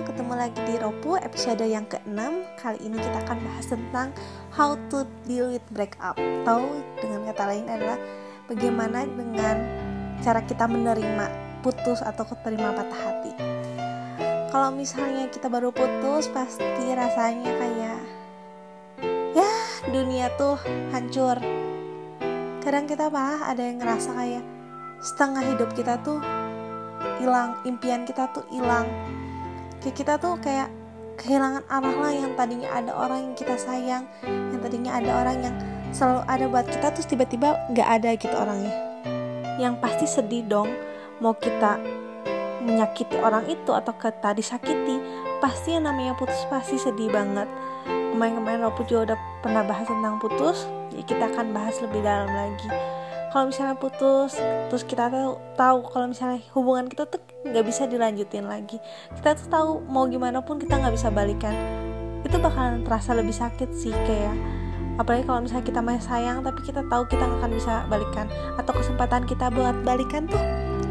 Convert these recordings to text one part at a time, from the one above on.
ketemu lagi di Ropu episode yang ke-6 Kali ini kita akan bahas tentang how to deal with breakup. Atau dengan kata lain adalah bagaimana dengan cara kita menerima putus atau keterima patah hati. Kalau misalnya kita baru putus pasti rasanya kayak Ya dunia tuh hancur. Kadang kita malah ada yang ngerasa kayak setengah hidup kita tuh hilang impian kita tuh hilang kayak kita tuh kayak kehilangan arah lah yang tadinya ada orang yang kita sayang yang tadinya ada orang yang selalu ada buat kita terus tiba-tiba nggak ada gitu orangnya. Yang pasti sedih dong mau kita menyakiti orang itu atau kita disakiti pasti yang namanya putus pasti sedih banget. Kemarin-kemarin Ropu juga udah pernah bahas tentang putus jadi kita akan bahas lebih dalam lagi kalau misalnya putus terus kita tahu tahu kalau misalnya hubungan kita tuh nggak bisa dilanjutin lagi. Kita tuh tahu mau gimana pun kita nggak bisa balikan. Itu bakalan terasa lebih sakit sih kayak apalagi kalau misalnya kita masih sayang tapi kita tahu kita nggak akan bisa balikan. Atau kesempatan kita buat balikan tuh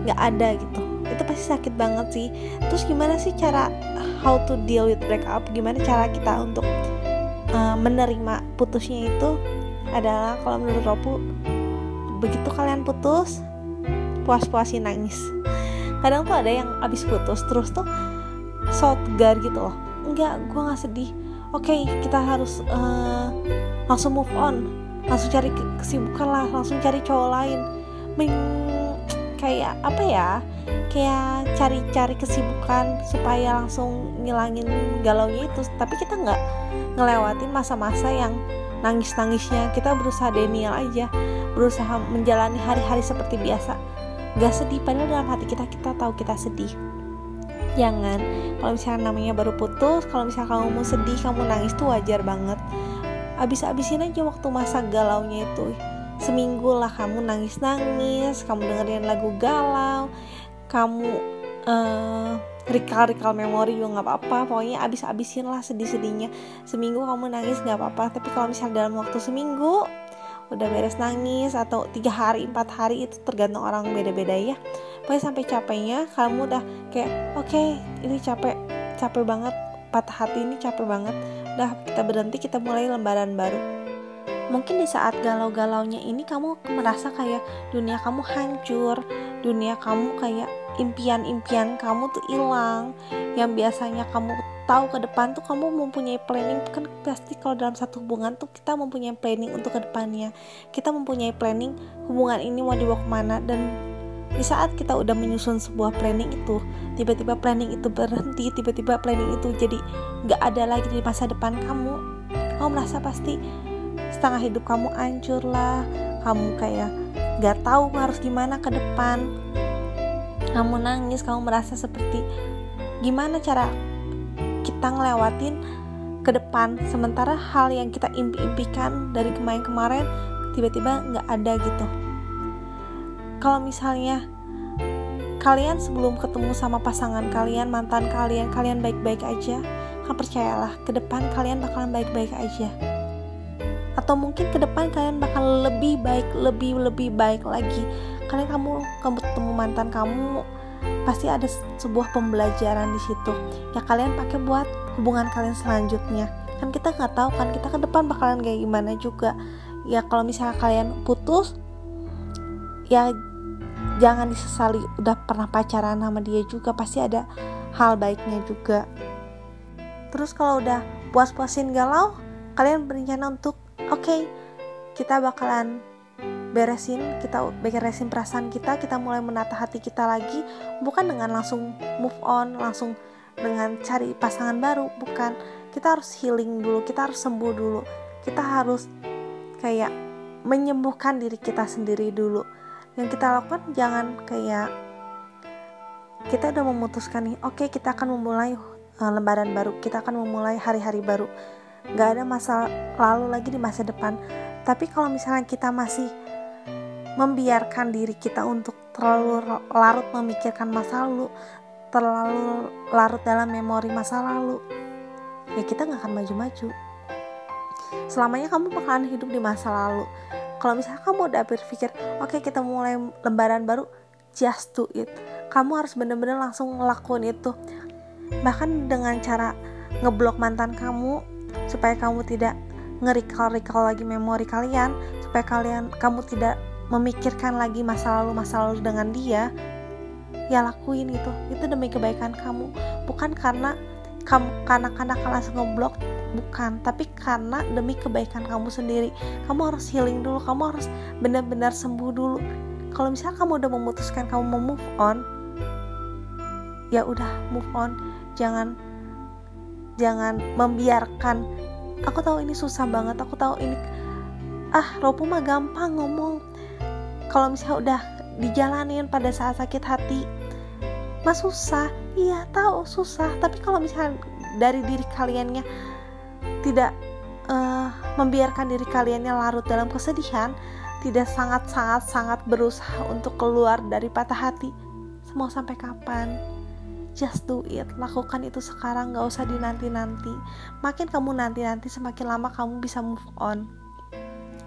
nggak ada gitu. Itu pasti sakit banget sih. Terus gimana sih cara how to deal with breakup? Gimana cara kita untuk uh, menerima putusnya itu adalah kalau menurut Ropu begitu kalian putus puas-puasin nangis. Kadang tuh ada yang abis putus terus tuh tegar gitu loh. Enggak gue nggak sedih. Oke okay, kita harus uh, langsung move on. Langsung cari kesibukan lah langsung cari cowok lain. Meng kayak apa ya? Kayak cari-cari kesibukan supaya langsung ngilangin galaunya itu. Tapi kita nggak ngelewatin masa-masa yang nangis-nangisnya. Kita berusaha denial aja berusaha menjalani hari-hari seperti biasa. Gak sedih padahal dalam hati kita kita tahu kita sedih. Jangan. Kalau misalnya namanya baru putus kalau misalnya kamu mau sedih kamu nangis tuh wajar banget. Abis-abisin aja waktu masa galaunya itu. Seminggu lah kamu nangis-nangis kamu dengerin lagu galau kamu uh, recall-recall memori juga nggak apa-apa. Pokoknya abis-abisin lah sedih-sedihnya. Seminggu kamu nangis nggak apa-apa. Tapi kalau misalnya dalam waktu seminggu udah beres nangis atau tiga hari empat hari itu tergantung orang beda-beda ya. Pokoknya sampai capeknya kamu udah kayak oke okay, ini capek capek banget. Patah hati ini capek banget. Udah kita berhenti kita mulai lembaran baru mungkin di saat galau-galaunya ini kamu merasa kayak dunia kamu hancur dunia kamu kayak impian-impian kamu tuh hilang. Yang biasanya kamu tahu ke depan tuh kamu mempunyai planning kan pasti kalau dalam satu hubungan tuh kita mempunyai planning untuk ke depannya kita mempunyai planning hubungan ini mau dibawa ke mana? Dan di saat kita udah menyusun sebuah planning itu tiba-tiba planning itu berhenti tiba-tiba planning itu jadi nggak ada lagi di masa depan kamu kamu merasa pasti setengah hidup kamu hancur lah. Kamu kayak nggak tahu harus gimana ke depan. Kamu nangis kamu merasa seperti gimana cara kita ngelewatin ke depan. Sementara hal yang kita impi-impikan dari kemarin-kemarin tiba-tiba nggak ada gitu. Kalau misalnya kalian sebelum ketemu sama pasangan kalian mantan kalian kalian baik-baik aja kan percayalah ke depan kalian bakalan baik-baik aja atau mungkin ke depan kalian bakal lebih baik lebih lebih baik lagi. Kalian kamu kamu ketemu mantan kamu pasti ada sebuah pembelajaran di situ. Ya kalian pakai buat hubungan kalian selanjutnya. Kan kita nggak tahu kan kita ke depan bakalan kayak gimana juga. Ya kalau misalnya kalian putus ya jangan disesali. Udah pernah pacaran sama dia juga pasti ada hal baiknya juga. Terus kalau udah puas-puasin galau kalian berencana untuk oke okay, kita bakalan beresin kita beresin perasaan kita kita mulai menata hati kita lagi bukan dengan langsung move on langsung dengan cari pasangan baru bukan. Kita harus healing dulu kita harus sembuh dulu. Kita harus kayak menyembuhkan diri kita sendiri dulu. Yang kita lakukan jangan kayak kita udah memutuskan nih oke okay, kita akan memulai uh, lembaran baru kita akan memulai hari-hari baru nggak ada masa lalu lagi di masa depan. Tapi kalau misalnya kita masih membiarkan diri kita untuk terlalu larut memikirkan masa lalu terlalu larut dalam memori masa lalu ya kita nggak akan maju-maju. Selamanya kamu bakalan hidup di masa lalu. Kalau misalnya kamu udah berpikir oke okay, kita mulai lembaran baru just do it. Kamu harus bener-bener langsung ngelakuin itu. Bahkan dengan cara ngeblok mantan kamu supaya kamu tidak nge-recall lagi memori kalian. Supaya kalian kamu tidak memikirkan lagi masa lalu masa lalu dengan dia. Ya lakuin itu itu demi kebaikan kamu. Bukan karena kamu karena karena langsung ngeblok bukan. Tapi karena demi kebaikan kamu sendiri. Kamu harus healing dulu. Kamu harus benar-benar sembuh dulu. Kalau misalnya kamu udah memutuskan kamu mau move on ya udah move on. Jangan jangan membiarkan aku tahu ini susah banget aku tahu ini ah Ropu mah gampang ngomong kalau misalnya udah dijalanin pada saat sakit hati mas susah iya tahu susah tapi kalau misalnya dari diri kaliannya tidak uh, membiarkan diri kaliannya larut dalam kesedihan, tidak sangat-sangat sangat berusaha untuk keluar dari patah hati. Mau sampai kapan? Just do it, lakukan itu sekarang, gak usah dinanti-nanti. Makin kamu nanti-nanti, semakin lama kamu bisa move on.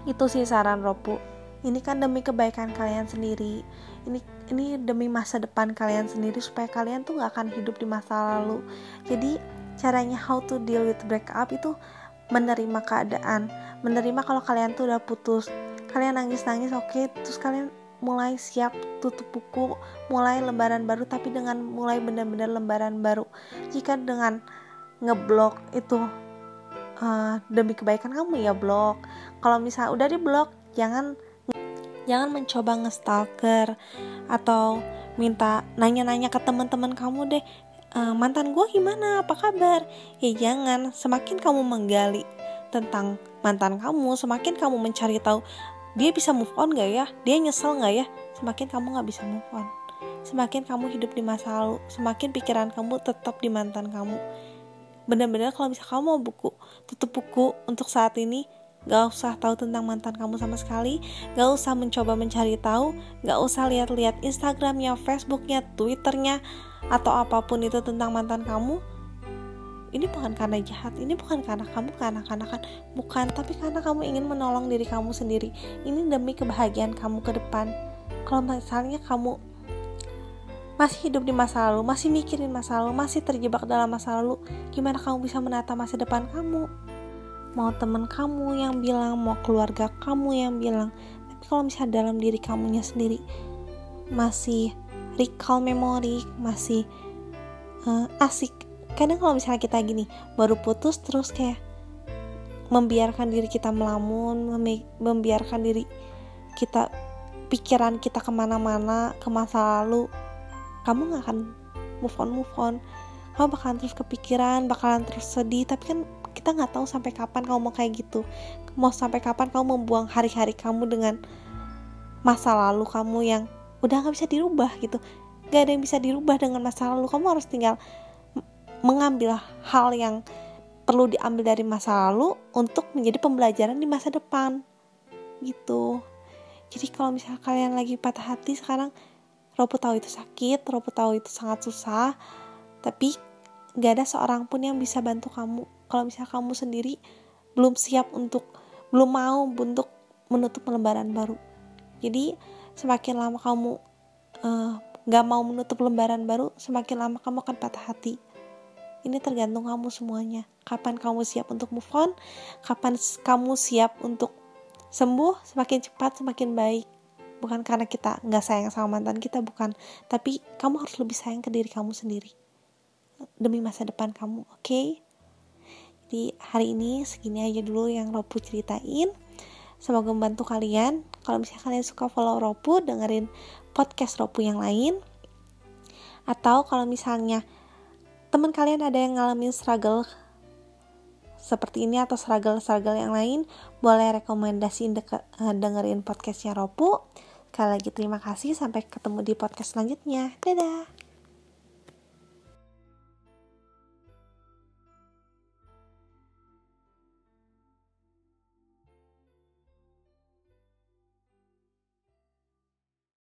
Itu sih saran Ropu. Ini kan demi kebaikan kalian sendiri. Ini ini demi masa depan kalian sendiri supaya kalian tuh gak akan hidup di masa lalu. Jadi caranya how to deal with breakup itu menerima keadaan menerima kalau kalian tuh udah putus kalian nangis-nangis oke okay, terus kalian mulai siap tutup buku mulai lembaran baru tapi dengan mulai benar-benar lembaran baru. Jika dengan ngeblok itu uh, demi kebaikan kamu ya blok. Kalau misalnya udah di blok jangan jangan mencoba ngestalker atau minta nanya-nanya ke teman-teman kamu deh. Uh, mantan gue gimana? Apa kabar? Ya jangan. Semakin kamu menggali tentang mantan kamu semakin kamu mencari tahu dia bisa move on gak ya? Dia nyesel gak ya? Semakin kamu gak bisa move on. Semakin kamu hidup di masa lalu semakin pikiran kamu tetap di mantan kamu. Benar-benar kalau bisa kamu mau buku tutup buku untuk saat ini Gak usah tahu tentang mantan kamu sama sekali Gak usah mencoba mencari tahu Gak usah lihat-lihat Instagramnya, Facebooknya, Twitternya Atau apa pun itu tentang mantan kamu Ini bukan karena jahat Ini bukan karena kamu kanak-kanakan. Bukan, tapi karena kamu ingin menolong diri kamu sendiri. Ini demi kebahagiaan kamu ke depan. Kalau misalnya kamu masih hidup di masa lalu, masih mikirin masa lalu, masih terjebak dalam masa lalu, gimana kamu bisa menata masa depan kamu? mau teman kamu yang bilang mau keluarga kamu yang bilang. Tapi kalau misalnya dalam diri kamunya sendiri masih recall memori masih uh, asik kadang kalau misalnya kita gini baru putus terus kayak membiarkan diri kita melamun membiarkan diri kita pikiran kita ke mana-mana ke masa lalu kamu gak akan move on move on. Kamu bakalan terus kepikiran bakalan terus sedih tapi kan kita nggak tahu sampai kapan kamu mau kayak gitu. Mau sampai kapan kamu membuang hari-hari kamu dengan masa lalu kamu yang udah nggak bisa dirubah gitu. Gak ada yang bisa dirubah dengan masa lalu. Kamu harus tinggal mengambil hal yang perlu diambil dari masa lalu untuk menjadi pembelajaran di masa depan. Gitu. Jadi kalau misalnya kalian lagi patah hati sekarang Robo tahu itu sakit, Robo tahu itu sangat susah, tapi gak ada seorang pun yang bisa bantu kamu. Kalau misalnya kamu sendiri belum siap untuk belum mau untuk menutup lembaran baru. Jadi semakin lama kamu uh, gak mau menutup lembaran baru semakin lama kamu akan patah hati ini tergantung kamu semuanya kapan kamu siap untuk move on kapan kamu siap untuk sembuh semakin cepat semakin baik bukan karena kita nggak sayang sama mantan kita bukan tapi kamu harus lebih sayang ke diri kamu sendiri demi masa depan kamu oke okay? Jadi hari ini segini aja dulu yang Ropu ceritain. Semoga membantu kalian. Kalau misalnya kalian suka follow Ropu, dengerin podcast Ropu yang lain. Atau kalau misalnya teman kalian ada yang ngalamin struggle seperti ini atau struggle-struggle yang lain, boleh rekomendasiin uh, dengerin podcastnya Ropu. Sekali lagi terima kasih, sampai ketemu di podcast selanjutnya. Dadah!